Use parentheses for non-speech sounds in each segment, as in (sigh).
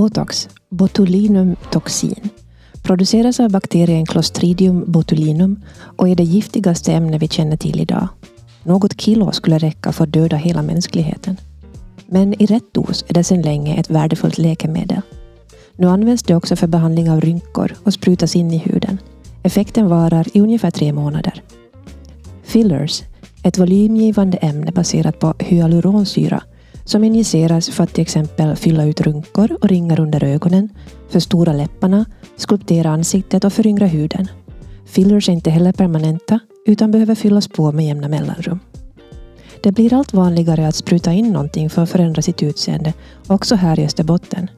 Botox, botulinum toxin, produceras av bakterien Clostridium botulinum och är det giftigaste ämne vi känner till idag. Något kilo skulle räcka för att döda hela mänskligheten. Men i rätt dos är det sedan länge ett värdefullt läkemedel. Nu används det också för behandling av rynkor och sprutas in i huden. Effekten varar i ungefär tre månader. Fillers, ett volymgivande ämne baserat på hyaluronsyra som injiceras för att till exempel fylla ut runkor och ringar under ögonen, förstora läpparna, skulptera ansiktet och föryngra huden. Fillers är inte heller permanenta utan behöver fyllas på med jämna mellanrum. Det blir allt vanligare att spruta in någonting för att förändra sitt utseende, också här i Österbotten.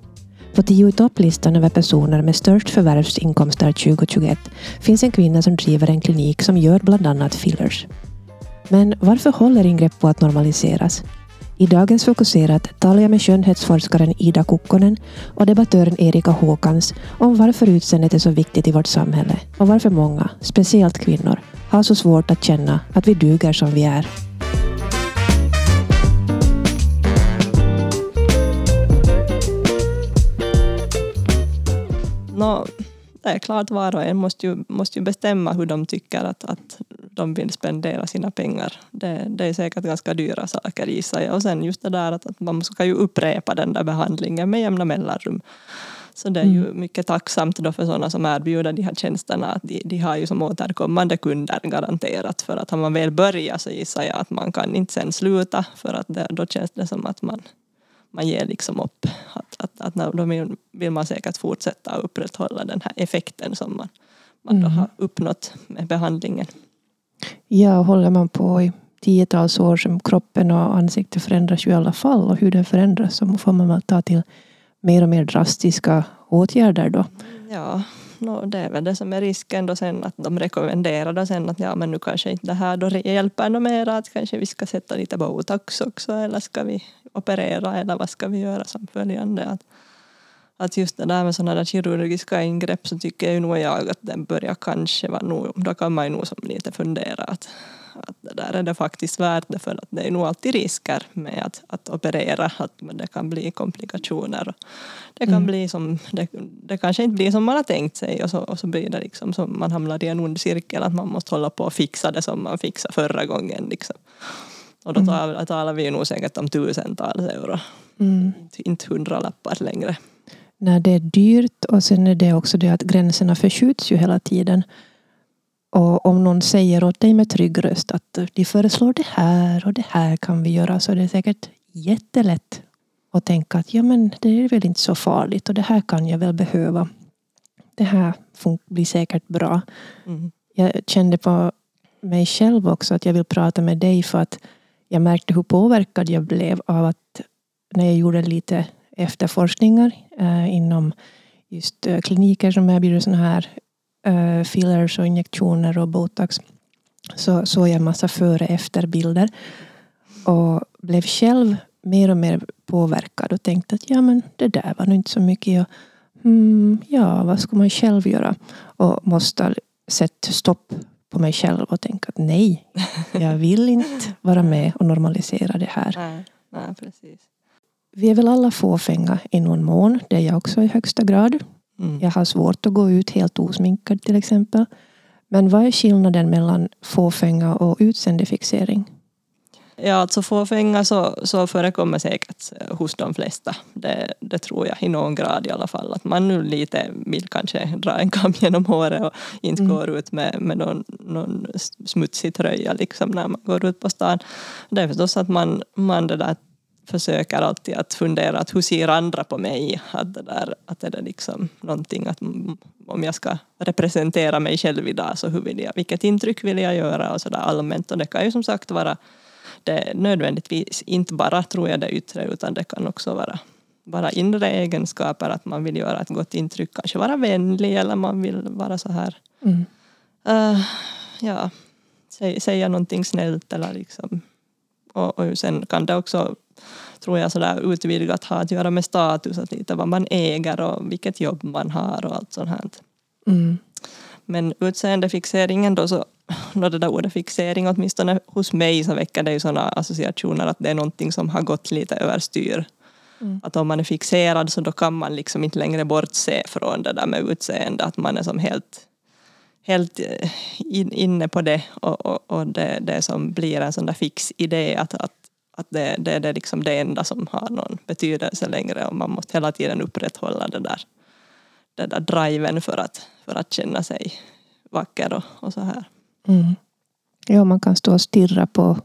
På tio i topplistan över personer med störst förvärvsinkomster 2021 finns en kvinna som driver en klinik som gör bland annat fillers. Men varför håller ingrepp på att normaliseras? I dagens Fokuserat talar jag med skönhetsforskaren Ida Kukkonen och debattören Erika Håkans om varför utseendet är så viktigt i vårt samhälle och varför många, speciellt kvinnor, har så svårt att känna att vi duger som vi är. No, det är klart var och en måste ju, måste ju bestämma hur de tycker att, att de vill spendera sina pengar. Det, det är säkert ganska dyra saker gissar jag. Och sen just det där att, att man ska ju upprepa den där behandlingen med jämna mellanrum. Så det är ju mm. mycket tacksamt då för sådana som erbjuder de här tjänsterna att de, de har ju som återkommande kunder garanterat. För att har man väl börjat så gissar jag att man kan inte sen sluta för att det, då känns det som att man man ger liksom upp. Att, att, att då vill, man säkert fortsätta upprätthålla den här effekten som man, man mm. då har uppnått med behandlingen. Ja, håller man på i tiotals år som kroppen och ansiktet förändras ju i alla fall och hur den förändras så får man väl ta till mer och mer drastiska åtgärder då. Ja, no, det är väl det som är risken då sen att de rekommenderar då sen att ja men nu kanske inte det här då hjälper något mer att kanske vi ska sätta lite botox också eller ska vi operera eller vad ska vi göra som följande. Att, att just det där med sådana där kirurgiska ingrepp så tycker ju nog jag att den börjar kanske vara nog, då kan man ju nog som lite fundera att, att det där är det faktiskt värt det för att det är nog alltid risker med att, att operera, att det kan bli komplikationer. Det kan mm. bli som, det, det kanske inte blir som man har tänkt sig och så, och så blir det liksom som man hamnar i en ond cirkel att man måste hålla på och fixa det som man fixade förra gången. Liksom. Och då mm. talar, talar vi nog säkert om tusentals euro. Mm. Inte hundralappar längre. Nej, det är dyrt och sen är det också det att gränserna förskjuts ju hela tiden. Och om någon säger åt dig med trygg röst att de föreslår det här och det här kan vi göra så är det säkert jättelätt att tänka att ja men det är väl inte så farligt och det här kan jag väl behöva. Det här blir säkert bra. Mm. Jag kände på mig själv också att jag vill prata med dig för att jag märkte hur påverkad jag blev av att när jag gjorde lite efterforskningar eh, inom just eh, kliniker som erbjuder sådana här eh, fillers och injektioner och botox så såg jag en massa före och efterbilder och blev själv mer och mer påverkad och tänkte att ja men det där var nog inte så mycket. Jag, mm, ja, vad ska man själv göra? Och måste sätta stopp på mig själv och tänka att nej, jag vill inte vara med och normalisera det här. (laughs) Nej, nej, precis. Vi är väl alla fåfänga i någon mån. Det är jag också i högsta grad. Mm. Jag har svårt att gå ut helt osminkad till exempel. Men vad är skillnaden mellan fåfänga och utseendefixering? Ja, alltså fåfänga så, så förekommer säkert hos de flesta. Det, det tror jag i någon grad i alla fall. Att man nu lite vill kanske dra en kam genom håret och inte mm. går ut med, med någon, någon smutsig tröja liksom när man går ut på stan. Det är förstås att man, man det där försöker alltid att fundera att hur ser andra på mig? Att, det där, att är det liksom någonting att om jag ska representera mig själv idag så hur vill jag, vilket intryck vill jag göra och sådär allmänt och det kan ju som sagt vara det nödvändigtvis inte bara tror jag det yttre utan det kan också vara bara inre egenskaper, att man vill göra ett gott intryck, kanske vara vänlig eller man vill vara så här, mm. uh, ja, säga, säga någonting snällt eller liksom. Och, och sen kan det också, tror jag, sådär utvidgat ha att göra med status, att lite vad man äger och vilket jobb man har och allt sånt här. Mm. Men utseendefixeringen då så (laughs) no, det där ordet fixering, åtminstone hos mig så väcker det ju sådana associationer att det är någonting som har gått lite överstyr. Mm. Att om man är fixerad så då kan man liksom inte längre bortse från det där med utseende, att man är som helt, helt eh, in, inne på det och, och, och det, det som blir en sån där fix idé att, att, att det, det, det är liksom det enda som har någon betydelse längre och man måste hela tiden upprätthålla det där, det där driven för att, för att känna sig vacker och, och så här. Mm. Ja, man kan stå och stirra på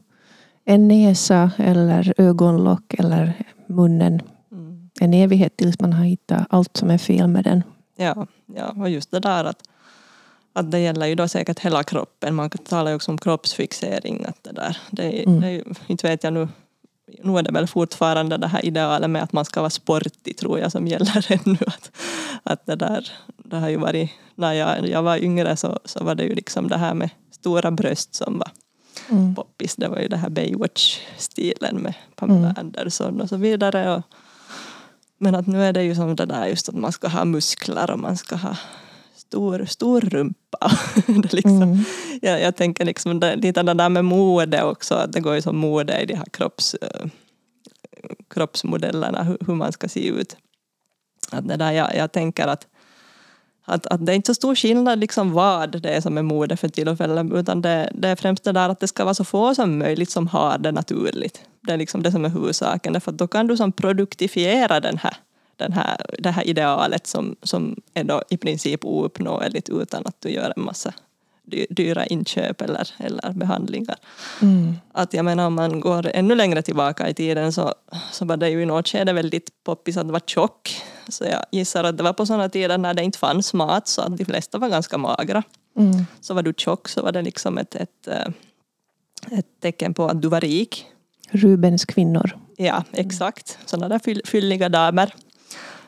en näsa eller ögonlock eller munnen mm. en evighet tills man har hittat allt som är fel med den. Ja, ja och just det där att, att det gäller ju då säkert hela kroppen. Man talar ju också om kroppsfixering. Att det där, det, mm. det, inte vet jag nu, nu är det väl fortfarande det här idealet med att man ska vara sportig tror jag som gäller (laughs) ännu. Att, att det där, det har ju varit, när jag, jag var yngre så, så var det ju liksom det här med stora bröst som var mm. poppis. Det var ju det här Baywatch-stilen med Pamela mm. Anderson och så vidare. Och, men att nu är det ju som det där just att man ska ha muskler och man ska ha stor, stor rumpa. (laughs) det liksom, mm. jag, jag tänker liksom det, lite det där med mode också, att det går ju som mode i de här kropps, uh, kroppsmodellerna, hur, hur, man ska se ut. Att det där, jag, jag tänker att att, att det är inte så stor skillnad liksom vad det är som är mode för tillfället utan det, det är främst det där att det ska vara så få som möjligt som har det naturligt. Det är liksom det som är huvudsaken därför att då kan du som produktifiera den här, den här, det här idealet som, som är då i princip ouppnåeligt utan att du gör en massa dyra inköp eller, eller behandlingar. Mm. Att jag menar om man går ännu längre tillbaka i tiden så, så var det ju i något skede väldigt poppis att vara tjock. Så jag gissar att det var på sådana tider när det inte fanns mat så att de flesta var ganska magra. Mm. Så var du tjock så var det liksom ett, ett, eh, ett tecken på att du var rik. Rubens kvinnor. Ja, exakt. Sådana där fylliga damer.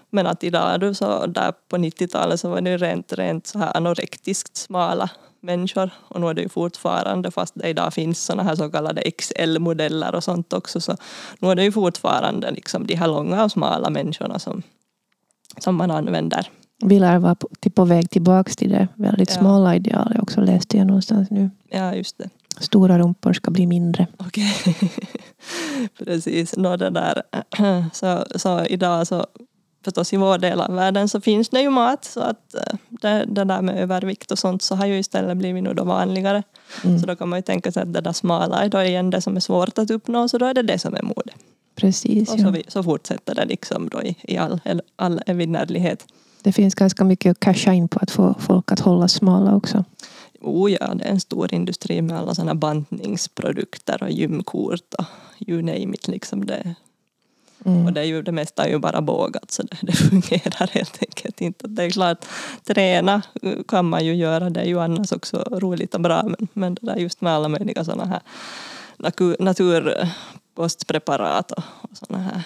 Men att idag så där på 90-talet så var det rent, rent så här anorektiskt smala människor och nu är det ju fortfarande fast det idag finns såna här så kallade XL-modeller och sånt också så nu är det ju fortfarande liksom de här långa och smala människorna som, som man använder. Vi lär vara på, på väg tillbaka till det väldigt ja. smala idealet också läste jag någonstans nu. Ja, just det. Stora rumpor ska bli mindre. Okej. Okay. (laughs) Precis. Nå, det där. (clears throat) Så, så idag så förstås i vår del av världen så finns det ju mat så att eh, det, det där med övervikt och sånt så har ju istället blivit nu då vanligare. Mm. Så då kan man ju tänka sig att det där smala är då igen det som är svårt att uppnå så då är det det som är mode. Precis. Och så, vi, så fortsätter det liksom då i, i all, all evinnerlighet. Det finns ganska mycket att casha in på att få folk att hålla smala också. Oh ja, det är en stor industri med alla sådana bantningsprodukter och gymkort och you name it. Liksom det, Mm. Och det, är ju, det mesta är ju bara bågat så det, det fungerar helt enkelt inte. Det är klart, träna kan man ju göra, det är ju annars också roligt och bra men, men det där just med alla möjliga sådana här naturkostpreparat och, och sådana här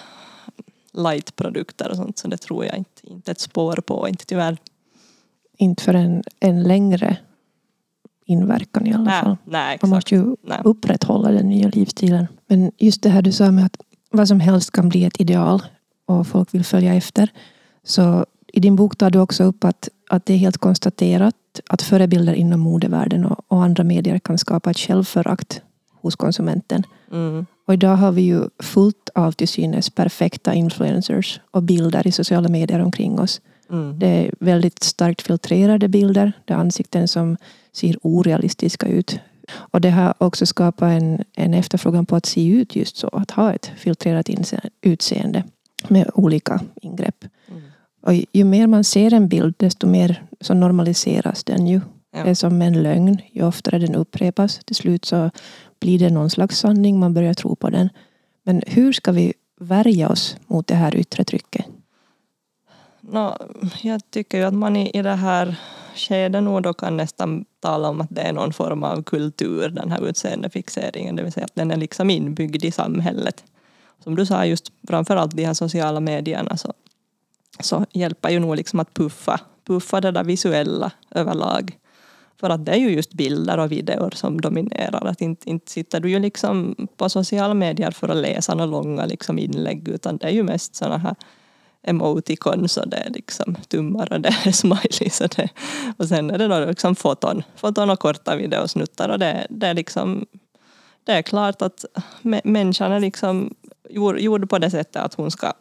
lightprodukter och sånt så det tror jag inte, inte ett spår på, inte tyvärr. Inte för en, en längre inverkan i alla nej, fall. Nej, Man måste ju nej. upprätthålla den nya livsstilen. Men just det här du sa med att vad som helst kan bli ett ideal och folk vill följa efter. Så i din bok tar du också upp att, att det är helt konstaterat att förebilder inom modevärlden och, och andra medier kan skapa ett självförakt hos konsumenten. Mm. Och idag har vi ju fullt av till synes perfekta influencers och bilder i sociala medier omkring oss. Mm. Det är väldigt starkt filtrerade bilder. Det är ansikten som ser orealistiska ut. Och det har också skapat en, en efterfrågan på att se ut just så. Att ha ett filtrerat utseende med olika ingrepp. Mm. Och ju mer man ser en bild desto mer så normaliseras den ju. Ja. Det är som en lögn. Ju oftare den upprepas till slut så blir det någon slags sanning. Man börjar tro på den. Men hur ska vi värja oss mot det här yttre trycket? No, jag tycker ju att man i, i det här skede nog då kan nästan tala om att det är någon form av kultur, den här utseendefixeringen, det vill säga att den är liksom inbyggd i samhället. Som du sa, just framförallt de här sociala medierna så, så hjälper ju nog liksom att puffa, puffa det där visuella överlag. För att det är ju just bilder och videor som dominerar. Att inte, inte sitter du ju liksom på sociala medier för att läsa några långa liksom inlägg utan det är ju mest sådana här emoticons och det är liksom tummar och det är (laughs) smileys och, det, och sen är det då liksom foton, foton och korta videosnuttar och det, det är liksom det är klart att människan är liksom gjord, gjord på det sättet att hon ska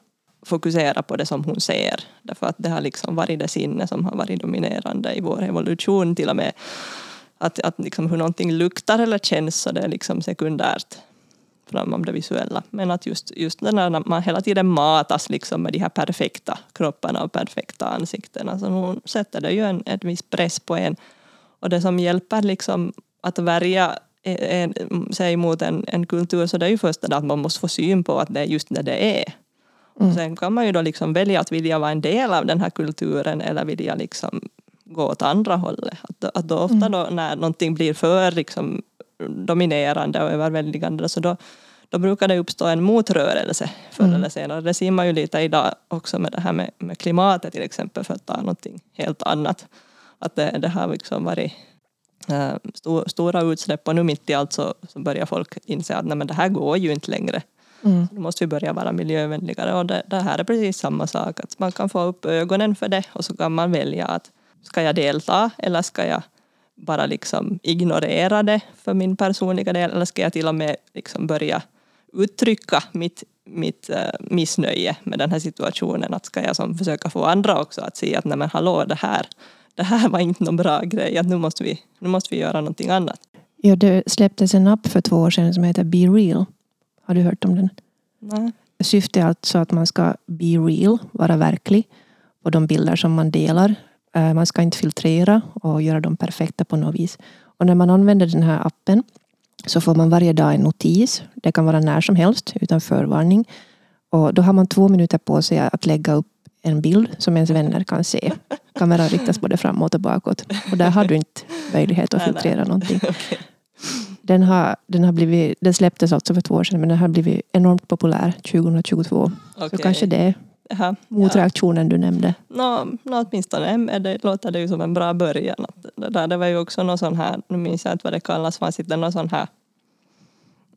fokusera på det som hon ser. Därför att det har liksom varit det sinne som har varit dominerande i vår evolution till och med. Att, att liksom hur någonting luktar eller känns så det är liksom sekundärt framom det visuella. Men att just, just när man hela tiden matas liksom med de här perfekta kropparna och perfekta ansiktena så hon sätter det ju en, en viss press på en. Och det som hjälper liksom att värja en, sig mot en, en kultur så det är ju först att man måste få syn på att det är just det det är. Mm. Och sen kan man ju då liksom välja att vilja vara en del av den här kulturen eller vilja liksom gå åt andra hållet. Att, att då ofta mm. då när någonting blir för liksom dominerande och överväldigande så då, då brukar det uppstå en motrörelse förr mm. eller senare. Det ser man ju lite idag också med det här med, med klimatet till exempel för att ta någonting helt annat. Att det, det har liksom varit äh, stor, stora utsläpp och nu mitt i allt så, så börjar folk inse att nej, men det här går ju inte längre. Mm. då måste vi börja vara miljövänligare och det, det, här är precis samma sak. Att man kan få upp ögonen för det och så kan man välja att ska jag delta eller ska jag bara liksom ignorera det för min personliga del eller ska jag till och med liksom börja uttrycka mitt, mitt uh, missnöje med den här situationen. Att ska jag som försöka få andra också att se att nej men hallå det här, det här var inte någon bra grej, att nu måste vi, nu måste vi göra någonting annat. Ja, det släpptes en app för två år sedan som heter Be Real. Har du hört om den? Nej. Syftet är alltså att man ska be real, vara verklig på de bilder som man delar. Eh, man ska inte filtrera och göra dem perfekta på något vis. Och när man använder den här appen så får man varje dag en notis. Det kan vara när som helst utan förvarning. Och då har man två minuter på sig att lägga upp en bild som ens vänner kan se. Kameran riktas både framåt och bakåt. Och där har du inte möjlighet att filtrera någonting. (laughs) Den, har, den, har blivit, den släpptes alltså för två år sedan men den har blivit enormt populär 2022. Okay. Så kanske det är motreaktionen ja. du nämnde. Nå, no, åtminstone det, låter det ju som en bra början. det, där, det var ju också någon sån här, nu minns jag inte vad det kallas, fanns inte någon sån här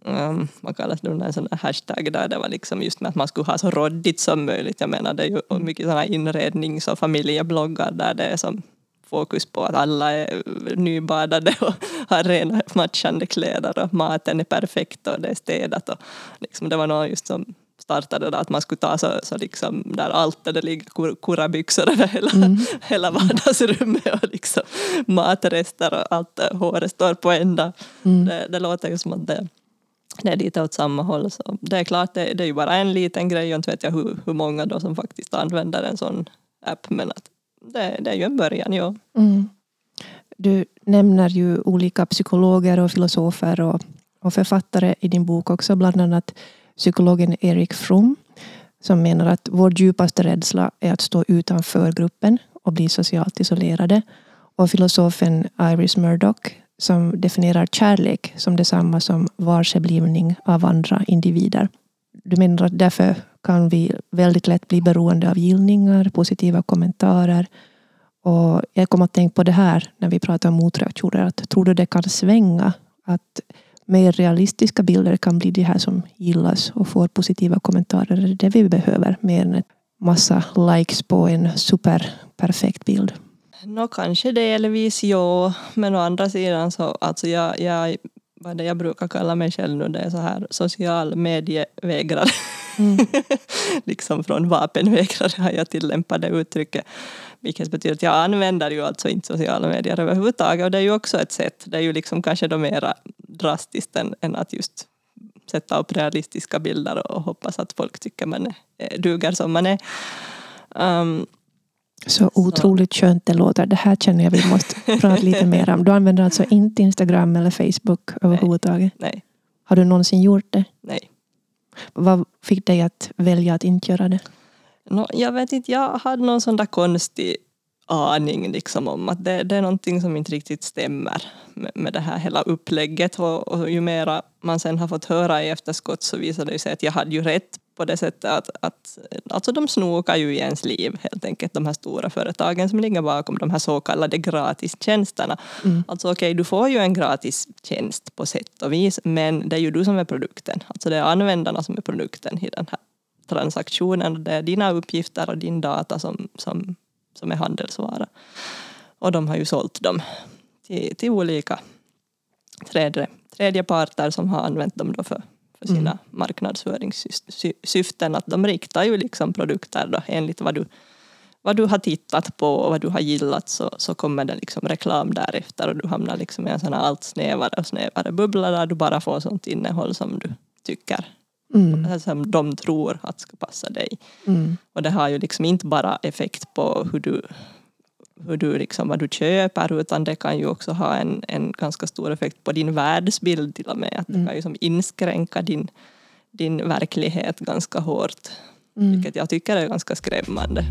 um, vad kallas det, en sån hashtag där det var liksom just med att man skulle ha så råddigt som möjligt. Jag menar det är ju mycket sådana inrednings och familjebloggar där det är som fokus på att alla är nybadade och (laughs) har rena matchande kläder och maten är perfekt och det är städat. Och liksom det var någon just som startade där att man skulle ta så, så liksom där allt där det ligger kurabyxor över hela, mm. (laughs) hela vardagsrummet och liksom matrester och allt håret står på ända. Mm. Det, det låter ju som att det, det är lite åt samma håll. Så det är klart, det, det är ju bara en liten grej och inte vet jag hur, hur många då som faktiskt använder en sån app men att det, det är ju en början, ja. Mm. Du nämner ju olika psykologer och filosofer och, och författare i din bok också, bland annat psykologen Erik Fromm som menar att vår djupaste rädsla är att stå utanför gruppen och bli socialt isolerade. Och filosofen Iris Murdoch som definierar kärlek som detsamma som varseblivning av andra individer. Du menar att därför kan vi väldigt lätt bli beroende av gillningar, positiva kommentarer. Och jag kom att tänka på det här när vi pratar om motreaktioner. Att tror du det kan svänga? Att mer realistiska bilder kan bli det här som gillas och får positiva kommentarer. Det är det vi behöver mer än en massa likes på en superperfekt bild. Nå, kanske delvis ja, men å andra sidan så alltså jag, jag vad det jag brukar kalla mig själv nu, det är så här social medievägrare. Mm. (laughs) liksom från vapenvägrare har jag tillämpat det uttrycket. Vilket betyder att jag använder ju alltså inte sociala medier överhuvudtaget och det är ju också ett sätt, det är ju liksom kanske då mera drastiskt än, än att just sätta upp realistiska bilder och hoppas att folk tycker man är, duger som man är. Um, så otroligt så. skönt det låter. Det här känner jag vi måste prata lite (laughs) mer om. Du använder alltså inte Instagram eller Facebook överhuvudtaget? Nej. Har du någonsin gjort det? Nej. Vad fick dig att välja att inte göra det? No, jag vet inte, jag hade någon sån där konstig aning liksom om att det, det är någonting som inte riktigt stämmer med, med det här hela upplägget och, och ju mera man sen har fått höra i efterskott så visade det sig att jag hade ju rätt på det sättet att, att alltså de snokar ju i ens liv helt enkelt de här stora företagen som ligger bakom de här så kallade gratistjänsterna. Mm. Alltså okej, okay, du får ju en gratis tjänst på sätt och vis men det är ju du som är produkten. Alltså det är användarna som är produkten i den här transaktionen. Det är dina uppgifter och din data som, som, som är handelsvara. Och de har ju sålt dem till, till olika tredje, tredje parter som har använt dem då för för sina mm. marknadsföringssyften. Att de riktar ju liksom produkter då, enligt vad du, vad du har tittat på och vad du har gillat så, så kommer det liksom reklam därefter och du hamnar liksom i en sån här allt snävare och snävare bubbla där du bara får sånt innehåll som du tycker mm. som de tror att ska passa dig. Mm. Och det har ju liksom inte bara effekt på hur du, hur du liksom, vad du köper utan det kan ju också ha en, en ganska stor effekt på din världsbild till och med. Att det mm. kan ju som inskränka din, din verklighet ganska hårt. Mm. Vilket jag tycker är ganska skrämmande.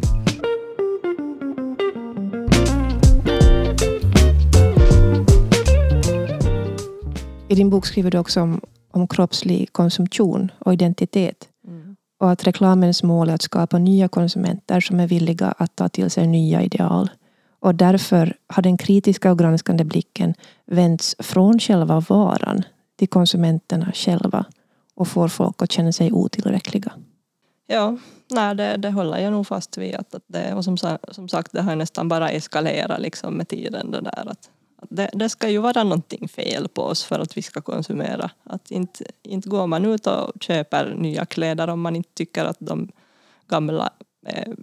I din bok skriver du också om om kroppslig konsumtion och identitet. Mm. Och att reklamens mål är att skapa nya konsumenter som är villiga att ta till sig nya ideal. Och därför har den kritiska och granskande blicken vänts från själva varan till konsumenterna själva och får folk att känna sig otillräckliga. Ja, nej, det, det håller jag nog fast vid. Att, att det, och som, som sagt, det har nästan bara eskalerat liksom med tiden. Det där, att, det, det, ska ju vara någonting fel på oss för att vi ska konsumera. Att inte, inte går man ut och köper nya kläder om man inte tycker att de gamla är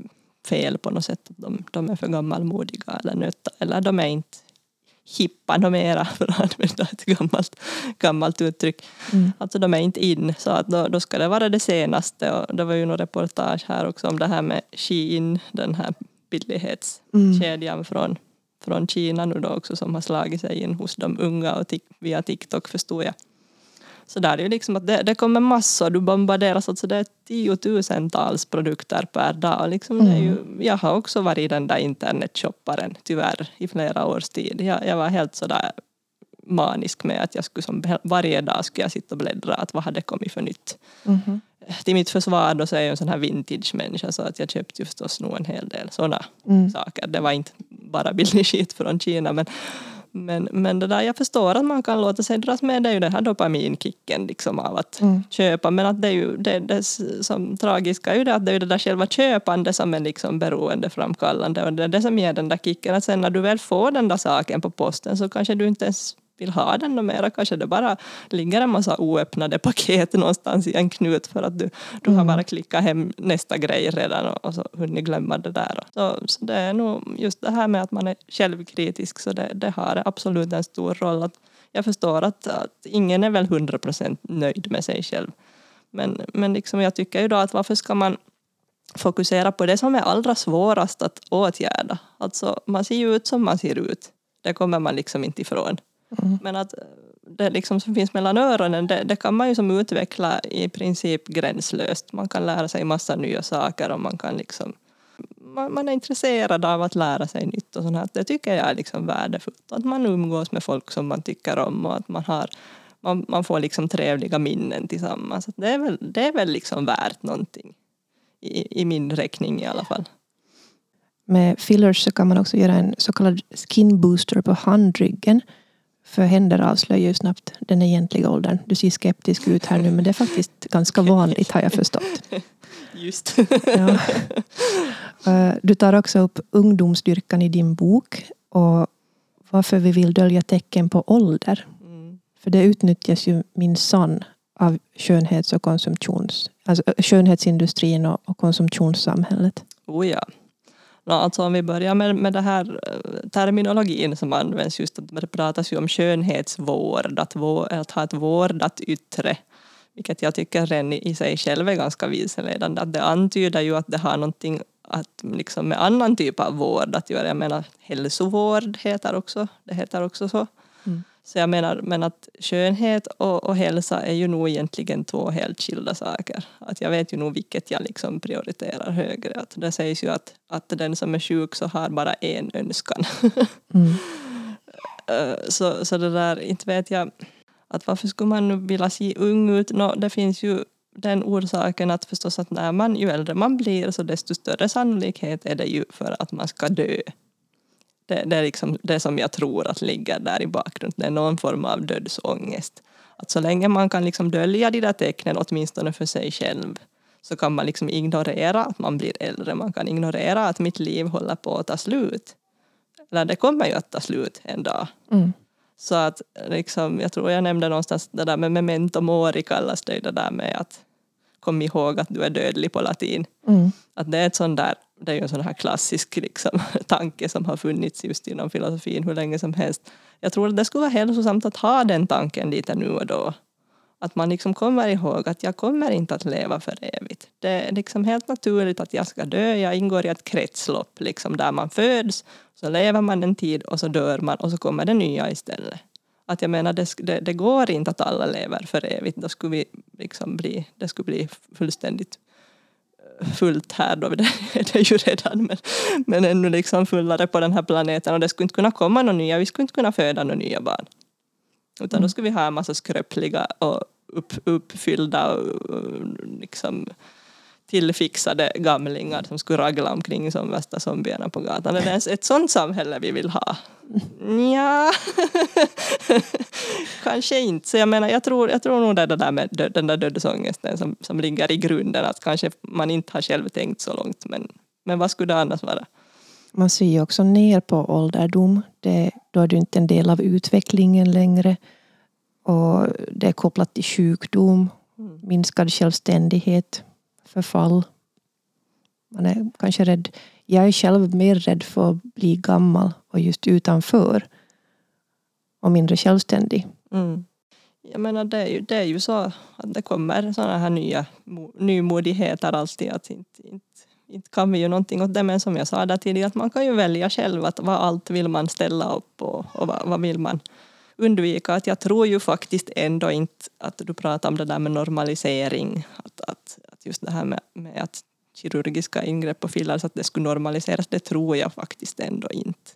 fel på något sätt. Att de, de är för gammalmodiga eller nötta eller de är inte hippa no mera (laughs) för att använda ett gammalt, gammalt uttryck. Mm. Alltså de är inte in så att då, då ska det vara det senaste och det var ju något reportage här också om det här med Shein, den här billighetskedjan mm. från från Kina nu då också som har slagit sig in hos de unga och via TikTok förstod jag. Så där är ju liksom att det, det kommer massor, du bombarderas, alltså det är tiotusentals produkter per dag. Liksom mm. det är ju, mm. jag har också varit den där internetshopparen tyvärr i flera års tid. Jag, jag var helt sådär manisk med att jag skulle som varje dag skulle jag sitta och bläddra att vad hade kommit för nytt. Mm. Till mitt försvar då så är jag en sån här vintage-människa så att jag köpte ju förstås nog en hel del sådana mm. saker. Det var inte bara billig skit från Kina men, men, men det där, jag förstår att man kan låta sig dras med, det är ju den här dopaminkicken liksom av att mm. köpa. Men att det är ju det, det som tragiska är ju det att det är det där själva köpandet som är liksom beroendeframkallande. Och det är det som ger den där kicken. Att sen när du väl får den där saken på posten så kanske du inte ens vill ha den och mera kanske det bara ligger en massa oöppnade paket någonstans i en knut för att du, du mm. har bara klickat hem nästa grej redan och, och så hunnit glömma det där. Så, så det är nog just det här med att man är självkritisk så det, det har absolut en stor roll. Att jag förstår att, att ingen är väl hundra procent nöjd med sig själv. Men, men liksom jag tycker ju då att varför ska man fokusera på det som är allra svårast att åtgärda. Alltså man ser ju ut som man ser ut. Det kommer man liksom inte ifrån. Mm. Men att det liksom som finns mellan öronen, det, det, kan man ju som utveckla i princip gränslöst. Man kan lära sig massa nya saker och man kan liksom man, man är intresserad av att lära sig nytt och sånt här. Det tycker jag är liksom värdefullt. Att man umgås med folk som man tycker om och att man har man, man får liksom trevliga minnen tillsammans. det är väl, det är väl liksom värt någonting. I, I min räkning i alla fall. Med fillers så kan man också göra en så kallad skin booster på handryggen för händer avslöjar ju snabbt den egentliga åldern. Du ser skeptisk ut här nu men det är faktiskt ganska vanligt har jag förstått. (laughs) Just. ja. Eh, du tar också upp ungdomsstyrkan i din bok och varför vi vill dölja tecken på ålder. Mm. För det utnyttjas ju minsann av skönhets och konsumtions, alltså eh, skönhetsindustrin och, och konsumtionssamhället. Oh ja. Alltså om vi börjar med, med den här eh, terminologin som används just att det pratas ju om skönhetsvård, att, vår, att ha ett vårdat yttre. Vilket jag tycker redan i sig själv är ganska vilseledande. Att det antyder ju att det har någonting att, liksom med annan typ av vård att göra. Jag menar hälsovård heter också, det heter också så. Mm. Så jag menar, men att skönhet och, och hälsa är ju nog egentligen två helt skilda saker. Att jag vet ju nog vilket jag liksom prioriterar högre. Att det sägs ju att, att den som är sjuk så har bara en önskan. (laughs) Mm. Eh, så, så det där, inte vet jag, att varför skulle man vilja se ung ut? No, det finns ju den orsaken att förstås att när man, ju äldre man blir så desto större sannolikhet är det ju för att man ska dö. Det, det, är liksom det som jag tror att ligger där i bakgrunden. Det är någon form av dödsångest. Att så länge man kan liksom dölja de där tecknen, åtminstone för sig själv, så kan man liksom ignorera att man blir äldre. Man kan ignorera att mitt liv håller på att ta slut. Eller det kommer ju att ta slut en dag. Mm. Så att liksom, jag tror jag nämnde någonstans det där med memento mori kallas det det där med att kom ihåg att du är dödlig på latin. Mm. Att det är ett sån där, det är ju en sån här klassisk liksom, (laughs) tanke som har funnits just inom filosofin hur länge som helst. Jag tror att det skulle vara hälsosamt att ha den tanken lite nu och då. Att man liksom kommer ihåg att jag kommer inte att leva för evigt. Det är liksom helt naturligt att jag ska dö. Jag ingår i ett kretslopp liksom där man föds, så lever man en tid och så dör man och så kommer det nya istället. Att jag menar, det, det, det går inte att alla lever för evigt. Då skulle vi liksom bli, det skulle bli fullständigt eh, fullt här då, (laughs) det är det ju redan, men, men ännu liksom fullare på den här planeten och det skulle inte kunna komma några nya, vi skulle inte kunna föda några nya barn. Utan mm. då skulle vi ha en massa skröpliga och upp, uppfyllda och liksom tillfixade gamlingar som skulle ragla omkring som värsta zombierna på gatan. Är det ett sånt samhälle vi vill ha? Ja, (laughs) kanske inte. Så jag menar, jag tror, jag tror nog det där med död, den där dödsångesten som, som ligger i grunden, att kanske man inte har själv tänkt så långt, men, men vad skulle det annars vara? Man ser ju också ner på ålderdom. Det, då är du inte en del av utvecklingen längre. Och det är kopplat till sjukdom, mm. minskad självständighet, förfall. Man är kanske rädd. Jag är själv mer rädd för att bli gammal och just utanför. Och mindre självständig. Mm. Jag menar det är, ju, det är ju så att det kommer sådana här nya nymodigheter alltid. Att inte, inte, inte kan vi ju någonting åt det men som jag sa där tidigare att man kan ju välja själv att vad allt vill man ställa upp och, och vad, vad vill man undvika. Att jag tror ju faktiskt ändå inte att du pratar om det där med normalisering. Att, att, att just det här med, med att kirurgiska ingrepp och fillers, att det skulle normaliseras, det tror jag faktiskt ändå inte.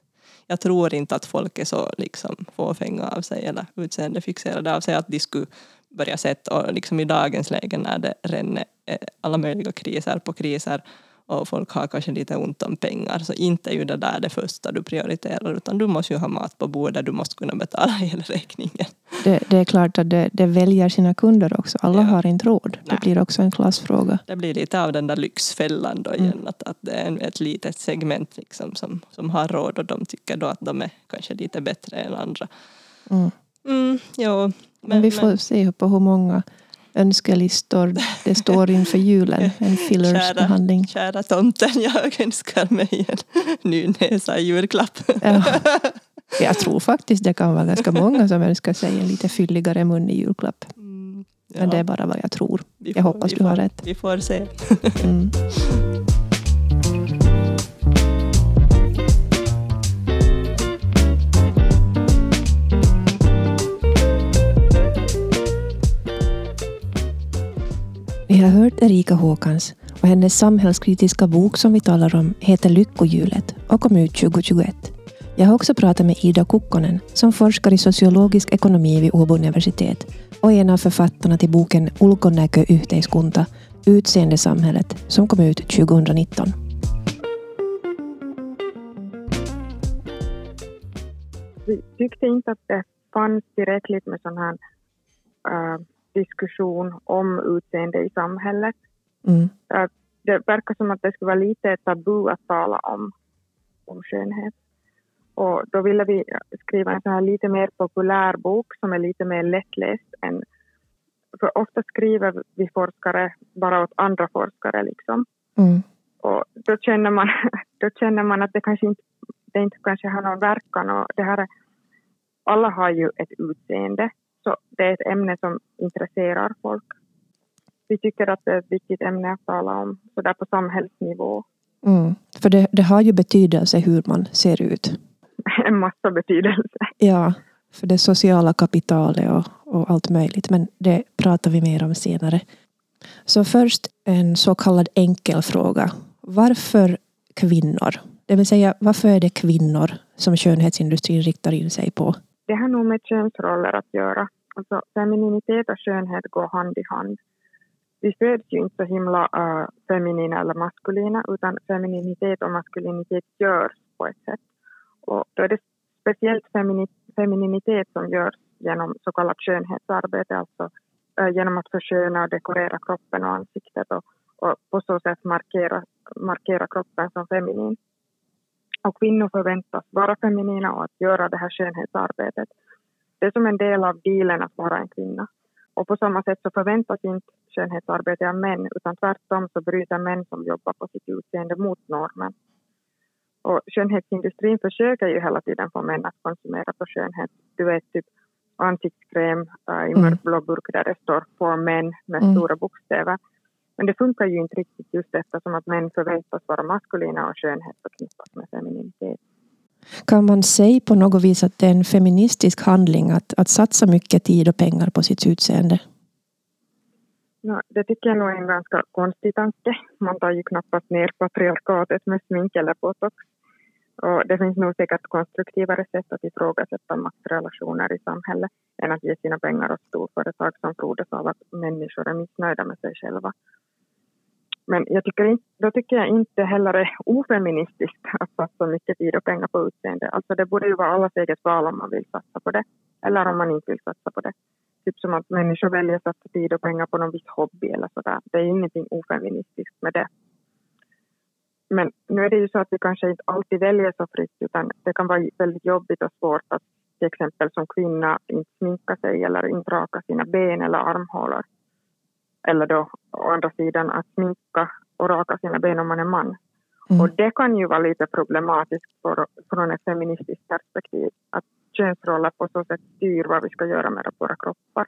Jag tror inte att folk är så liksom fåfänga av sig eller utseendefixerade av sig att de skulle börja sätta, och liksom i dagens läge när det ränner eh, alla möjliga kriser på kriser och folk har kanske lite ont om pengar så inte är ju det där det första du prioriterar utan du måste ju ha mat på bordet, du måste kunna betala (laughs) hela räkningen. Det, det är klart att det, det, väljer sina kunder också. Alla ja. har inte råd. Det Nej. blir också en klassfråga. Det blir lite av den där lyxfällan då igen mm. att, att det är ett litet segment liksom som, som har råd och de tycker då att de är kanske lite bättre än andra. Mm. Mm, jo, men, men vi får men, se på hur många önskelistor det står inför julen. En (laughs) fillersbehandling. Kära, kära tomten, jag önskar mig en ny näsa i julklapp. Ja. Jag tror faktiskt det kan vara ganska många som önskar sig en lite fylligare mun i julklapp. Mm, ja. Men det är bara vad jag tror. Får, jag hoppas du har rätt. Vi får se. Mm. (laughs) Vi har hört Erika Håkans och hennes samhällskritiska bok som vi talar om heter Lyckohjulet och kom ut 2021. Jag har också pratat med Ida Kukkonen som forskar i sociologisk ekonomi vid Åbo universitet och är en av författarna till boken Ulkonäkö yhteiskunta, Utseendesamhället, som kom ut 2019. Vi tyckte inte att det fanns tillräckligt med sån här uh, diskussion om utseende i samhället. Mm. Det verkar som att det skulle vara lite tabu att tala om, om skönhet. Och då ville vi skriva en så här lite mer populär bok som är lite mer lättläst än... För ofta skriver vi forskare bara åt andra forskare liksom. Mm. Och då känner, man, (laughs) då känner man att det kanske inte, det inte kanske har någon verkan. Och det här, alla har ju ett utseende så det är ett ämne som intresserar folk. Vi tycker att det är ett viktigt ämne att tala om sådär på samhällsnivå. Mm. För det, det har ju betydelse hur man ser ut. (laughs) en massa betydelse. Ja, för det sociala kapitalet och, och allt möjligt. Men det pratar vi mer om senare. Så först en så kallad enkel fråga. Varför kvinnor? Det vill säga, varför är det kvinnor som skönhetsindustrin riktar in sig på? Det har nog med könsroller att göra. Alltså, femininitet och skönhet går hand i hand. Vi föds ju inte så himla uh, feminina eller maskulina utan femininitet och maskulinitet görs på ett sätt. Och då är det speciellt femini femininitet som görs genom så kallat skönhetsarbete, alltså uh, genom att försköna och dekorera kroppen och ansiktet och, och på så sätt markera, markera kroppen som feminin. Och kvinnor förväntas vara feminina och att göra det här skönhetsarbetet det är som en del av dealen att vara en kvinna. Och på samma sätt så förväntas inte skönhetsarbete av män utan tvärtom så bryter män som jobbar på sitt utseende mot normen. Och skönhetsindustrin försöker ju hela tiden få män att konsumera på skönhet. Du vet, typ ansiktskräm uh, i mm. mörkblå burk där det står för män med mm. stora bokstäver. Men det funkar ju inte riktigt just eftersom att män förväntas vara maskulina och skönhet förknippas med femininitet. Kan man säga på något vis att det är en feministisk handling att, att satsa mycket tid och pengar på sitt utseende? No, det tycker jag nog är en ganska konstig tanke. Man tar ju knappast ner patriarkatet med smink eller botox. Och det finns nog säkert konstruktivare sätt att ifrågasätta maktrelationer i samhället än att ge sina pengar åt storföretag som frodas av att människor är missnöjda med sig själva. Men jag tycker inte, då tycker jag inte heller det är ofeministiskt (laughs) att satsa mycket tid och pengar på utseende. Alltså det borde ju vara allas eget val om man vill satsa på det eller om man inte vill satsa på det. Typ som att människor väljer att satsa tid och pengar på någon viss hobby eller sådär. Det är ingenting ofeministiskt med det. Men nu är det ju så att vi kanske inte alltid väljer så fritt utan det kan vara väldigt jobbigt och svårt att till exempel som kvinna inte sminka sig eller inte raka sina ben eller armhålor. Eller då å andra sidan att sminka och raka sina ben om man är man. Mm. Och det kan ju vara lite problematiskt för, från ett feministiskt perspektiv. Att könsroller på så sätt styr vad vi ska göra med våra kroppar.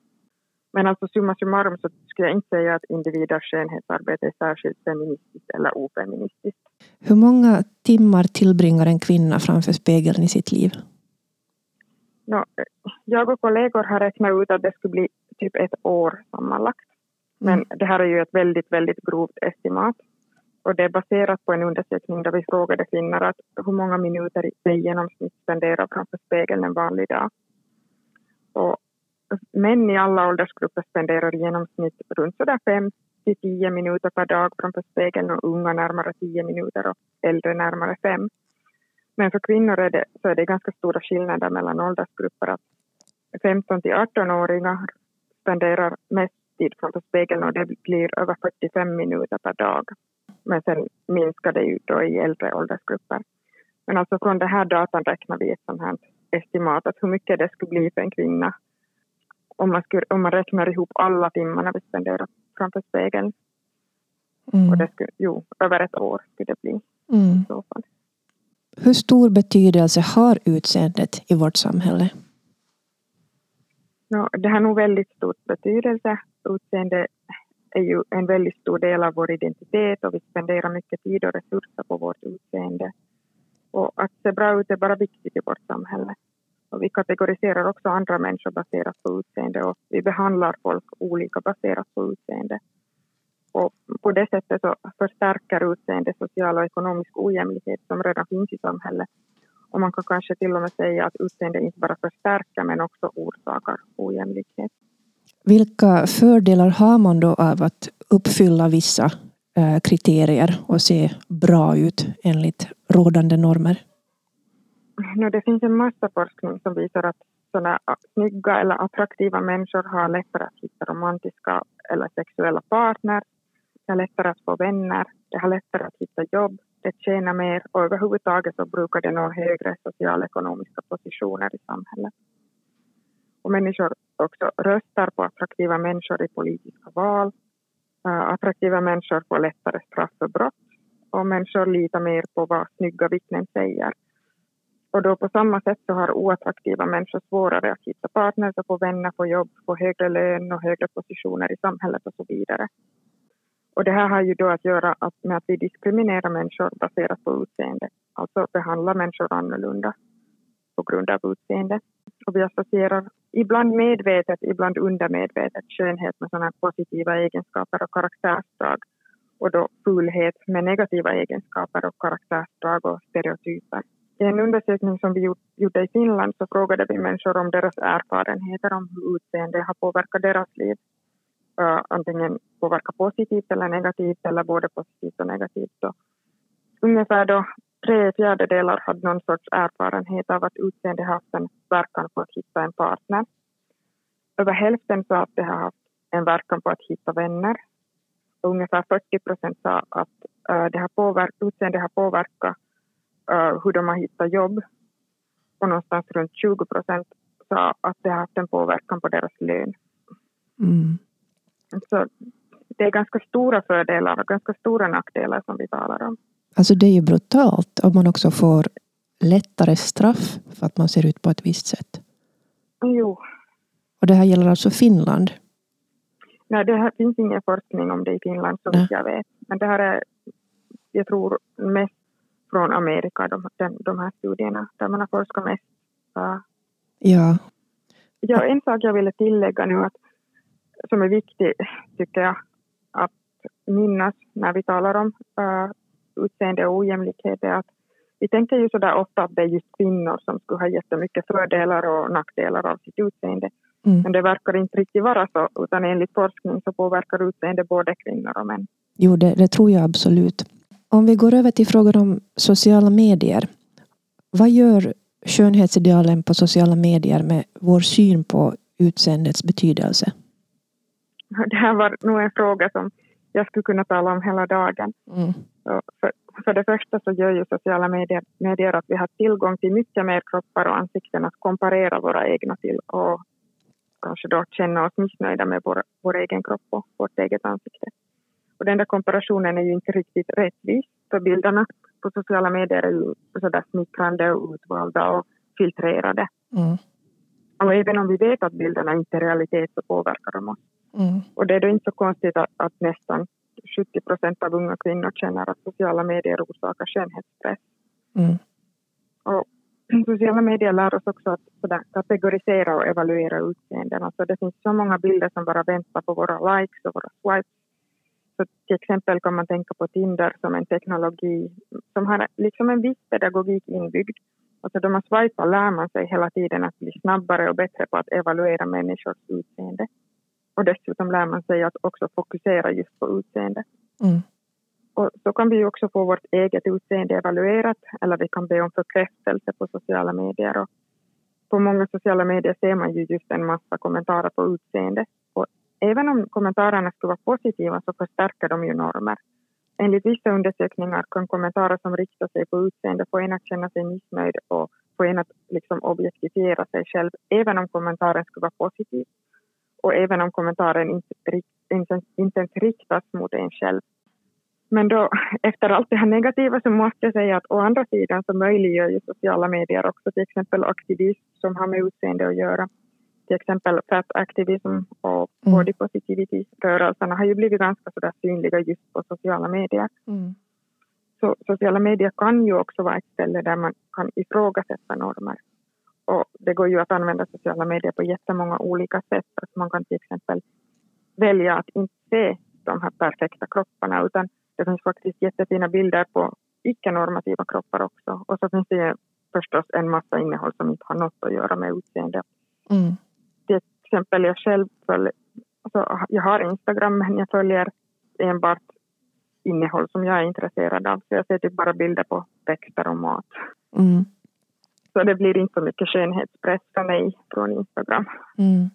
Men alltså summa summarum så skulle jag inte säga att individers skönhetsarbete är särskilt feministiskt eller ofeministiskt. Hur många timmar tillbringar en kvinna framför spegeln i sitt liv? No, jag och kollegor har räknat ut att det skulle bli typ ett år sammanlagt. Men det här är ju ett väldigt, väldigt grovt estimat. Och det är baserat på en undersökning där vi frågade kvinnor att hur många minuter de i genomsnitt spenderar framför spegeln en vanlig dag. Och män i alla åldersgrupper spenderar i genomsnitt runt sådär 5 till 10 minuter per dag framför spegeln och unga närmare 10 minuter och äldre närmare 5. Men för kvinnor är det, så är det ganska stora skillnader mellan åldersgrupper. Att 15 till 18-åringar spenderar mest tid framför spegeln och det blir över 45 minuter per dag. Men sen minskar det ju då i äldre åldersgrupper. Men alltså från den här datan räknar vi ett sånt här estimat att hur mycket det skulle bli för en kvinna om man, skulle, om man räknar ihop alla timmarna vi spenderar framför spegeln. Mm. Och det skulle, jo, över ett år skulle det bli mm. Hur stor betydelse har utseendet i vårt samhälle? No, det har nog väldigt stor betydelse. Utseende är ju en väldigt stor del av vår identitet och vi spenderar mycket tid och resurser på vårt utseende. Och att se bra ut är bara viktigt i vårt samhälle. Och vi kategoriserar också andra människor baserat på utseende och vi behandlar folk olika baserat på utseende. Och på det sättet så förstärker utseende social och ekonomisk ojämlikhet som redan finns i samhället. Och man kan kanske till och med säga att utseende inte bara förstärker men också orsakar ojämlikhet. Vilka fördelar har man då av att uppfylla vissa eh, kriterier och se bra ut enligt rådande normer? No, det finns en massa forskning som visar att såna snygga eller attraktiva människor har lättare att hitta romantiska eller sexuella partner, det har lättare att få vänner, det har lättare att hitta jobb, det tjänar mer och överhuvudtaget så brukar det nå högre socialekonomiska positioner i samhället. Och människor också röstar på attraktiva människor i politiska val. Eh, attraktiva människor får lättare straff för brott och människor litar mer på vad snygga vittnen säger och då på samma sätt så har oattraktiva människor svårare att hitta partners och få vänner, få jobb, få högre lön och högre positioner i samhället och så vidare. Och det här har ju då att göra med att vi diskriminerar människor baserat på utseende, alltså behandlar människor annorlunda på grund av utseende. Och vi associerar ibland medvetet, ibland undermedvetet skönhet med sådana positiva egenskaper och karaktärsdrag och då fulhet med negativa egenskaper och karaktärsdrag och stereotyper. I en undersökning som vi gjorde i Finland så frågade vi människor om deras erfarenheter om hur utseende har påverkat deras liv. Uh, antingen påverka positivt eller negativt eller både positivt och negativt. Och ungefär då tre fjärdedelar hade någon sorts erfarenhet av att utseende haft en verkan på att hitta en partner. Över hälften sa att det har haft en verkan på att hitta vänner. Och ungefär 40 procent sa att uh, det har påverk, utseende har påverkat uh, hur de har hittat jobb. Och någonstans runt 20 procent sa att det har haft en påverkan på deras lön. Mm. Så det är ganska stora fördelar och ganska stora nackdelar som vi talar om. Alltså det är ju brutalt om man också får lättare straff för att man ser ut på ett visst sätt. Jo, Och det här gäller alltså Finland. nej, det här finns ingen forskning om det i Finland Nej. vitt jag vet. Men det här är, jag tror, mest från Amerika, de, de, de här studierna, där man har forskat mest. Ja. Ja. Ja, en sak jag ville tillägga nu att, som är viktig, tycker jag, att minnas när vi talar om uh, utseende och ojämlikhet är att vi tänker ju sådär ofta att det är just kvinnor som skulle ha jättemycket fördelar och nackdelar av sitt utseende. Mm. Men det verkar inte riktigt vara så, utan enligt forskning så påverkar utseende både kvinnor och män. Jo, det, det tror jag absolut. Om vi går över till frågor om sociala medier. Vad gör skönhetsidealen på sociala medier med vår syn på utseendets betydelse? Det här var nog en fråga som jag skulle kunna tala om hela dagen. Mm. För, för det första så gör ju sociala medier, medier att vi har tillgång till mycket mer kroppar och ansikten att komparera våra egna till och kanske då känna oss missnöjda med vår, vår egen kropp och vårt eget ansikte. Och den där komparationen är ju inte riktigt rättvis för bilderna på sociala medier är ju sådär smickrande och utvalda och filtrerade. Mm. Och även om vi vet att bilderna inte är realitet så påverkar de oss. Mm. Och det är då inte så konstigt att, att nästan 70 procent av unga kvinnor känner att sociala medier orsakar skönhetsstress. Mm. Och (clears throat) sociala medier lär oss också att sådär, kategorisera och evaluera utseenden. Alltså det finns så många bilder som bara väntar på våra likes och våra swipes. Så till exempel kan man tänka på Tinder som en teknologi som har liksom en viss pedagogik inbyggd. Alltså då man swipar lär man sig hela tiden att bli snabbare och bättre på att evaluera människors utseende. Och dessutom lär man sig att också fokusera just på utseende. Mm. Och så kan vi också få vårt eget utseende evaluerat eller vi kan be om bekräftelse på sociala medier. Och på många sociala medier ser man ju just en massa kommentarer på utseende. Och även om kommentarerna skulle vara positiva så förstärker de ju normer. Enligt vissa undersökningar kan kommentarer som riktar sig på utseende få en att känna sig missnöjd och få en att liksom objektifiera sig själv även om kommentaren skulle vara positiv. Och även om kommentaren inte, inte, inte ens riktas mot en själv. Men då, (laughs) efter allt det här negativa så måste jag säga att å andra sidan så möjliggör ju sociala medier också till exempel aktivism som har med utseende att göra. Till exempel fat activism och Mm. body positivity-rörelserna har ju blivit ganska sådär synliga just på sociala medier. Mm. Så sociala medier kan ju också vara ett ställe där man kan ifrågasätta normer. Och det går ju att använda sociala medier på jättemånga olika sätt. Att man kan till exempel välja att inte se de här perfekta kropparna utan det finns faktiskt jättefina bilder på icke-normativa kroppar också. Och så finns det förstås en massa innehåll som inte har något att göra med utseende. Mm. Till exempel jag själv följer, alltså jag har Instagram men jag följer enbart innehåll som jag är intresserad av. Så jag ser typ bara bilder på växter och mat. Mm. Så det blir inte så mycket skönhetspress för mig från Instagram. Mm.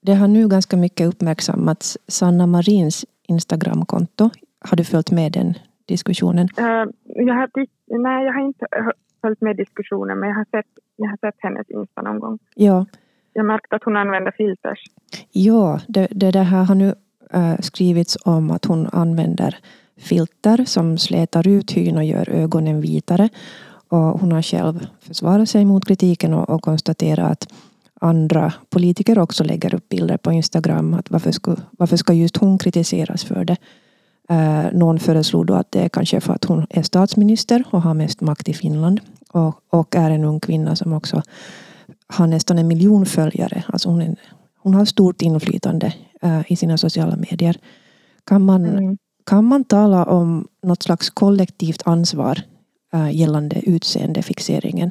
Det har nu ganska mycket uppmärksammats. Sanna Marins Instagramkonto. Har du följt med den diskussionen? Eh, jag har, nej, jag har inte följt med diskussionen men jag har sett, jag har sett hennes Insta någon gång. Ja, Jag märkte att hon använder filters. ja det, det där här har nu äh, skrivits om att hon använder filter som slätar ut hyn och gör ögonen vitare. Och hon har själv försvarat sig mot kritiken och, och konstaterat att andra politiker också lägger upp bilder på Instagram. Att varför, ska, varför ska just hon kritiseras för det? Eh, någon föreslog då att det är kanske för att hon är statsminister och har mest makt i Finland. Och, och är en ung kvinna som också har nästan en miljon följare. Alltså hon, är, hon har stort inflytande eh, i sina sociala medier. Kan man, Mm. kan man tala om något slags kollektivt ansvar gällande utseendefixeringen?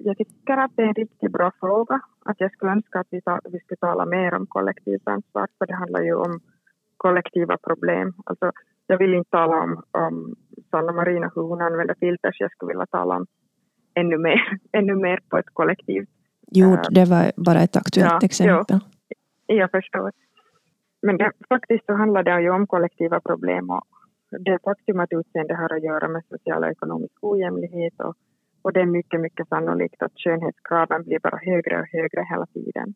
Jag tycker att det är en riktigt bra fråga. Att jag skulle önska att vi, ta, vi skulle tala mer om kollektivt ansvar för det handlar ju om kollektiva problem. Alltså, jag vill inte tala om, om Sanna Marina hur hon använder filters. Jag skulle vilja tala om ännu mer, (laughs) ännu mer på ett kollektivt. Jo, Eh, det var bara ett aktuellt ja, exempel. Jag förstår. Men det, faktiskt så handlar det ju om kollektiva problem och det faktum att utseende har att göra med social och ekonomisk ojämlikhet och Och det är mycket, mycket sannolikt att skönhetskraven blir bara högre och högre hela tiden.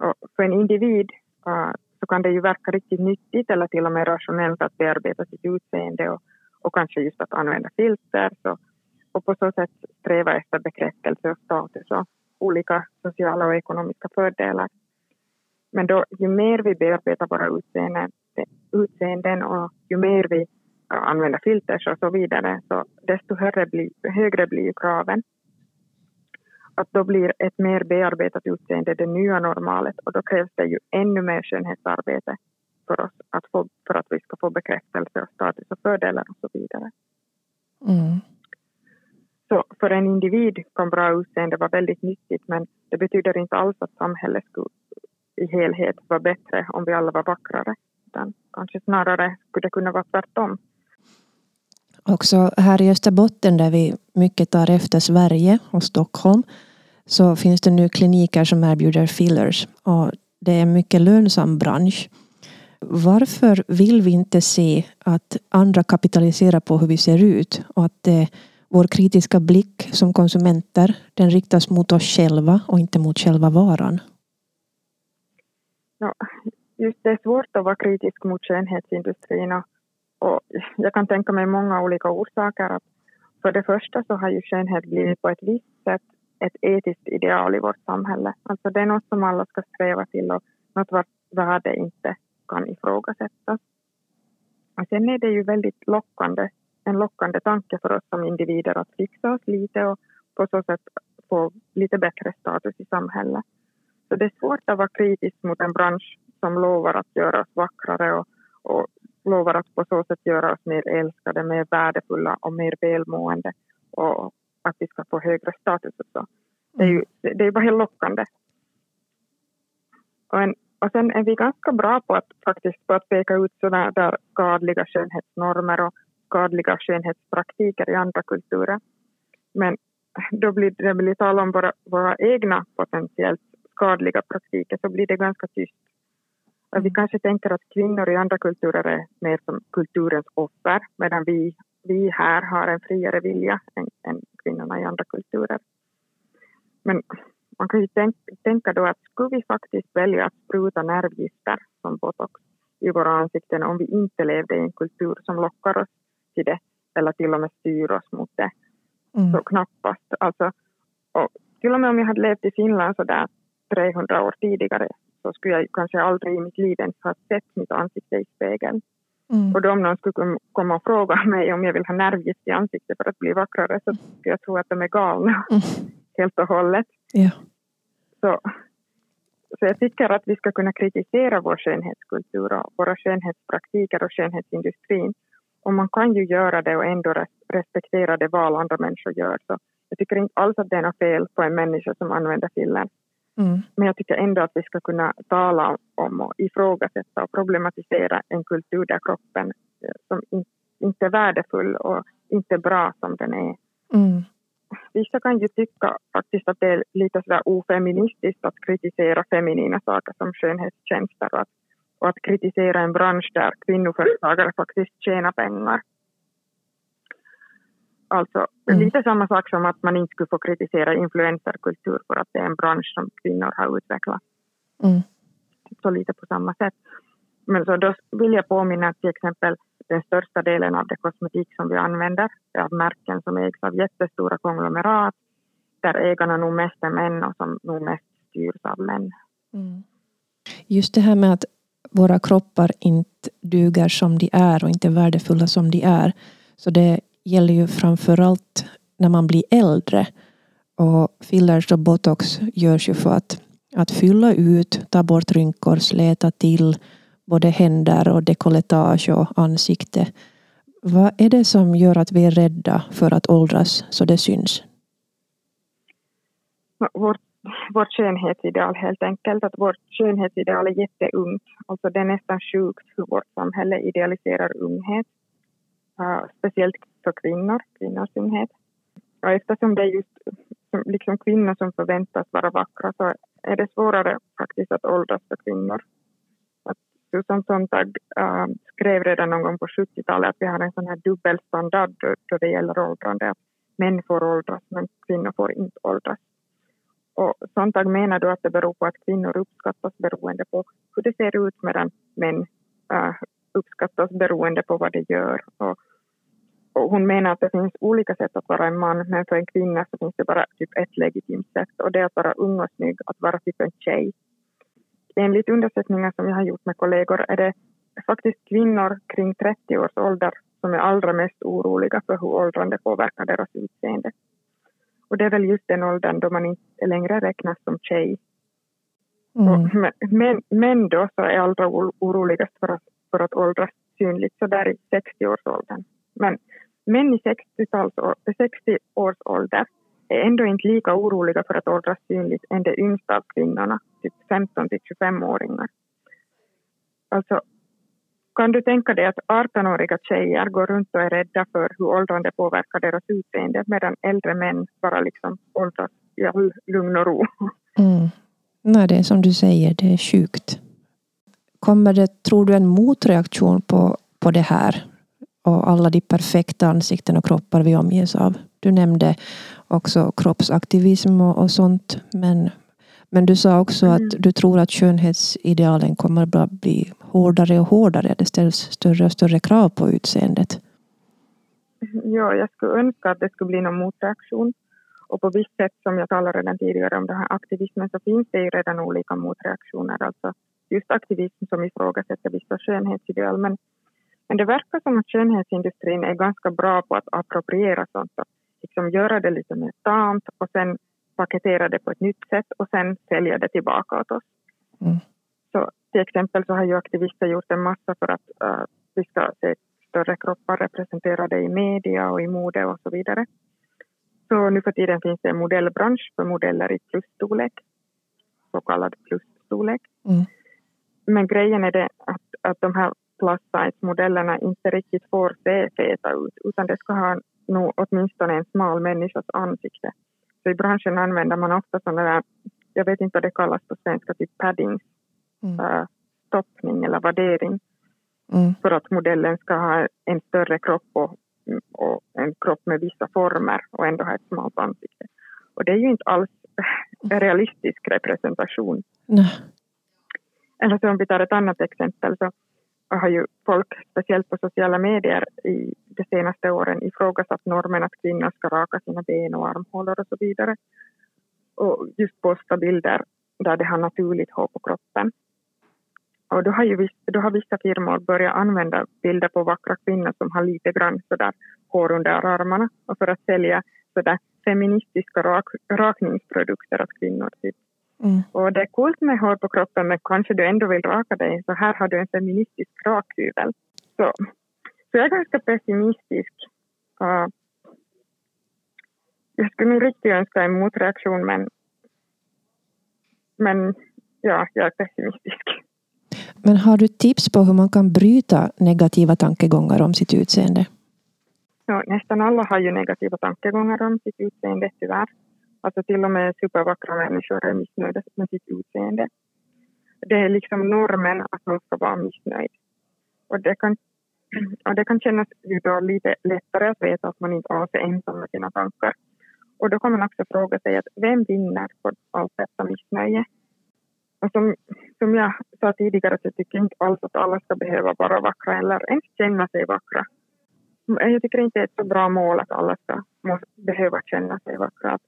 Och för en individ uh, så kan det ju verka riktigt nyttigt eller till och med rationellt att bearbeta sitt utseende och, och kanske just att använda filter så, och på så sätt sträva efter bekräftelse och status och olika sociala och ekonomiska fördelar. Men då, ju mer vi bearbetar våra utseenden, utseenden och ju mer vi använder filter och så vidare, så desto högre blir, högre blir kraven. Att då blir ett mer bearbetat utseende det nya normalet och då krävs det ju ännu mer skönhetsarbete för oss att få, för att vi ska få bekräftelse och status och fördelar och så vidare. Mm. Så för en individ kan bra utseende vara väldigt nyttigt men det betyder inte alls att samhället skulle i helhet vara bättre om vi alla var vackrare. Utan kanske snarare skulle kunna vara tvärtom. Också här i Österbotten där vi mycket tar efter Sverige och Stockholm så finns det nu kliniker som erbjuder fillers och det är en mycket lönsam bransch. Varför vill vi inte se att andra kapitaliserar på hur vi ser ut och att det, vår kritiska blick som konsumenter den riktas mot oss själva och inte mot själva varan? Ja, just det är svårt att vara kritisk mot skönhetsindustrin och och jag kan tänka mig många olika orsaker. Att för det första så har ju skönhet blivit på ett visst sätt ett etiskt ideal i vårt samhälle. Alltså det är något som alla ska sträva till och något vars värde inte kan ifrågasättas. Och sen är det ju väldigt lockande, en lockande tanke för oss som individer att fixa oss lite och på så sätt få lite bättre status i samhället. Så det är svårt att vara kritisk mot en bransch som lovar att göra oss vackrare och, och lovar att på så sätt göra oss mer älskade, mer värdefulla och mer välmående och att vi ska få högre status och så. Det är ju det är bara helt lockande. Och, en, och sen är vi ganska bra på att faktiskt på att peka ut sådana där skadliga skönhetsnormer och skadliga skönhetspraktiker i andra kulturer. Men då blir det blir tal om våra, våra egna potentiellt skadliga praktiker så blir det ganska tyst. Vi kanske tänker att kvinnor i andra kulturer är mer som kulturens offer medan vi, vi här har en friare vilja än, än kvinnorna i andra kulturer. Men man kan ju tänka, tänka då att skulle vi faktiskt välja att spruta nervgifter som botox i våra ansikten om vi inte levde i en kultur som lockar oss till det eller till och med styr oss mot det. Mm. Så knappast. Alltså, och till och med om jag hade levt i Finland så där 300 år tidigare så skulle jag kanske aldrig i mitt liv ens ha sett mitt ansikte i spegeln. Mm. Och då om någon skulle komma och fråga (laughs) mig om jag vill ha nervgift i ansiktet för att bli vackrare så skulle jag tro att de är galna mm. (laughs) helt och hållet. Ja. Så, så jag tycker att vi ska kunna kritisera vår skönhetskultur och våra skönhetspraktiker och skönhetsindustrin. Och man kan ju göra det och ändå respektera det val andra människor gör. Så jag tycker inte alls att det är något fel på en människa som använder filler Mm. Men jag tycker ändå att vi ska kunna tala om och ifrågasätta och problematisera en kultur där kroppen eh, som in, inte är värdefull och inte bra som den är. Mm. Vissa kan ju tycka faktiskt att det är lite sådär ofeministiskt att kritisera feminina saker som skönhetstjänster och att, och att kritisera en bransch där kvinnoföretagare faktiskt tjänar pengar. Alltså mm. lite samma sak som att man inte skulle få kritisera influencerkultur för att det är en bransch som kvinnor har utvecklat. Mm. Så lite på samma sätt. Men så då vill jag påminna att till exempel den största delen av det kosmetik som vi använder är av märken som ägs av jättestora konglomerat där ägarna nog mest är män och som nog mest styrs av män. Mm. Just det här med att våra kroppar inte duger som de är och inte är värdefulla som de är. Så det gäller ju framförallt när man blir äldre. Och fillers och botox görs ju för att, att fylla ut, ta bort rynkor, släta till både händer och dekolletage och ansikte. Vad är det som gör att vi är rädda för att åldras så det syns? Vårt, vårt skönhetsideal helt enkelt. Att vårt skönhetsideal är jätteungt. Alltså det är nästan sjukt hur vårt samhälle idealiserar unghet. Speciellt för kvinnor, kvinnors synhet. Och eftersom det är just liksom kvinnor som förväntas vara vackra så är det svårare faktiskt att åldras för kvinnor. Att Susan Sontag äh, skrev redan någon gång på 70-talet att vi har en sån här dubbelstandard då, det gäller åldrande. män får åldras men kvinnor får inte åldras. Och Sontag menar då att det beror på att kvinnor uppskattas beroende på hur det ser ut medan män äh, uppskattas beroende på vad de gör. Och, och hon menar att det finns olika sätt att vara en man men för en kvinna så finns det bara typ ett legitimt sätt och det är att vara ung och snygg, att vara typ en tjej. Enligt undersökningar som jag har gjort med kollegor är det faktiskt kvinnor kring 30 års ålder som är allra mest oroliga för hur åldrande påverkar deras utseende. Och det är väl just den åldern då man inte längre räknas som tjej. Mm. Men, men då så är allra oroligast för att, för att åldras synligt så där i 60-årsåldern. Men män i 60-årsåldern är ändå inte lika oroliga för att åldras synligt än de yngsta av kvinnorna, typ 15 till 25-åringar. Alltså kan du tänka dig att 18-åriga tjejer går runt och är rädda för hur åldrande påverkar deras utseende medan äldre män bara liksom åldras i all lugn och ro? Mm. Nej, det är som du säger, det är sjukt. Kommer det, tror du, en motreaktion på, på det här? Och alla de perfekta ansikten och kroppar vi omges av. Du nämnde också kroppsaktivism och, och sånt. Men men du sa också att mm. du tror att skönhetsidealen kommer att bli hårdare och hårdare. Det ställs större och större krav på utseendet. Ja, jag skulle önska att det skulle bli någon motreaktion. Och på visst sätt, som jag talade redan tidigare om den här aktivismen, så finns det ju redan olika motreaktioner. Alltså just aktivism som ifrågasätter vissa skönhetsideal. Men, men det verkar som att skönhetsindustrin är ganska bra på att appropriera sånt. Att liksom göra det lite mer tamt och sen paketera det på ett nytt sätt och sen sälja det tillbaka åt oss. Mm. Så till exempel så har ju aktivister gjort en massa för att uh, vi ska se större kroppar representerade i media och i mode och så vidare. Så nu för tiden finns det en modellbransch för modeller i plusstorlek, så kallad plusstorlek. Mm. Men grejen är det att, att de här plus size-modellerna inte riktigt får se feta ut utan det ska ha nog åtminstone en smal människas ansikte. Så i branschen använder man ofta sådana där, jag vet inte vad det kallas på svenska, typ padding, mm. uh, stoppning eller värdering. Mm. För att modellen ska ha en större kropp och, och, en kropp med vissa former och ändå ha ett smalt ansikte. Och det är ju inte alls en realistisk representation. Nej. Eller så om vi tar ett annat exempel så har ju folk, speciellt på sociala medier i de senaste åren ifrågasatt normen att kvinnor ska raka sina ben och armhålor och så vidare. Och just posta bilder där det har naturligt hår på kroppen. Och då har, ju, då har vissa firmor börjat använda bilder på vackra kvinnor som har lite grann sådär hår under armarna och för att sälja sådär feministiska rak, rakningsprodukter åt kvinnor. Typ. Mm. Och det är coolt med hår på kroppen men kanske du ändå vill raka dig så här har du en feministisk rakhyvel. Så, så jag är ganska pessimistisk. Uh, jag skulle nog riktigt önska en motreaktion men, men ja, jag är pessimistisk. Men har du tips på hur man kan bryta negativa tankegångar om sitt utseende? Ja, nästan alla har ju negativa tankegångar om sitt utseende tyvärr. Alltså till och med supervackra människor är missnöjda med sitt utseende. Det är liksom normen att man ska vara missnöjd. Och det kan, (clears throat) och det kan kännas då lite lättare att veta att man inte alls är ensam med sina tankar. Och då kan man också fråga sig att vem vinner på allt detta missnöje? Och som, som jag sa tidigare så tycker jag inte alls att alla ska behöva vara vackra eller ens känna sig vackra. Jag tycker inte det är ett så bra mål att alla ska måste, behöva känna sig vackra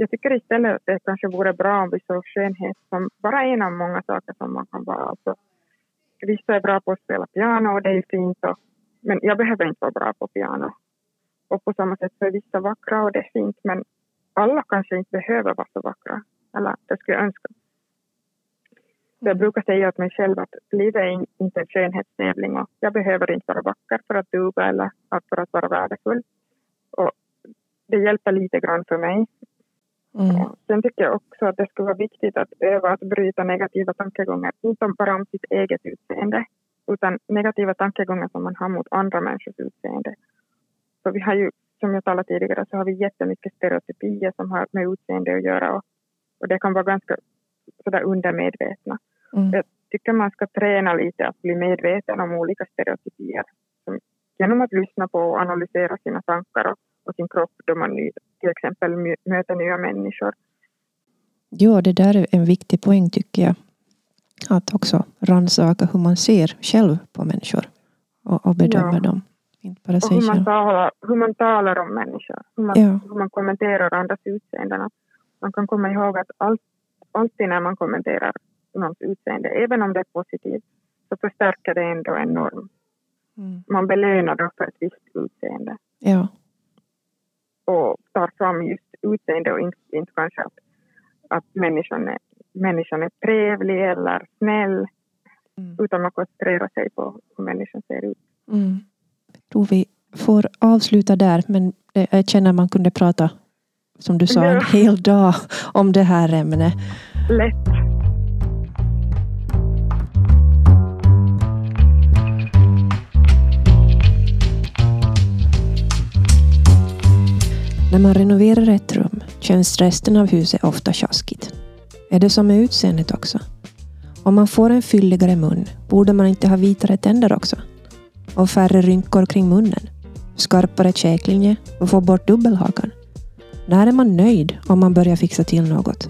jag tycker istället att det kanske vore bra om vi såg skönhet som bara en av många saker som man kan vara. Alltså, vissa är bra på att spela piano och det är fint, och, men jag behöver inte vara bra på piano. Och på samma sätt så är vissa vackra och det är fint, men alla kanske inte behöver vara så vackra. Eller det skulle jag önska. Så jag mm. brukar säga åt mig själv att livet är inte en skönhetstävling och jag behöver inte vara vacker för att duga eller för att vara värdefull. Och det hjälper lite grann för mig Mm. Sen tycker jag också att det skulle vara viktigt att öva att bryta negativa tankegångar, inte bara om sitt eget utseende, utan negativa tankegångar som man har mot andra människors utseende. Så vi har ju, som jag talade tidigare, så har vi jättemycket stereotypier som har med utseende att göra och, och det kan vara ganska sådär undermedvetna. Mm. Jag tycker man ska träna lite att bli medveten om olika stereotypier genom att lyssna på och analysera sina tankar och, och sin kropp då man till exempel möter nya människor. Ja, det där är en viktig poäng tycker jag. Att också rannsaka hur man ser själv på människor och, och bedöma ja. dem. Inte bara och hur man, talar, hur man talar om människor, hur man, ja. hur man kommenterar andras utseenden. Man kan komma ihåg att allt, alltid när man kommenterar någons utseende, även om det är positivt, så förstärker det ändå en norm. Mm. Man belönar då för ett visst utseende. Fram just utseende och inte, inte kanske att, att människan, är, människan är trevlig eller snäll. Mm. Utan man koncentrerar sig på hur människan ser ut. Mm. Tror vi får avsluta där men jag känner att man kunde prata som du sa en hel dag om det här ämnet. Lätt. När man renoverar ett rum känns resten av huset ofta tjaskigt. Är det som med utseendet också? Om man får en fylligare mun borde man inte ha vitare tänder också? Och färre rynkor kring munnen? Skarpare käklinje och få bort dubbelhakan? När är man nöjd om man börjar fixa till något?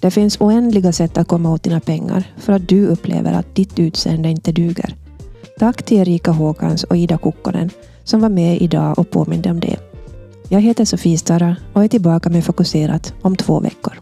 Det finns oändliga sätt att komma åt dina pengar för att du upplever att ditt utseende inte duger. Tack till Erika Håkans och Ida Kukkonen som var med idag och påminde om det. Jag heter Sofie Stara och är tillbaka med Fokuserat om två veckor.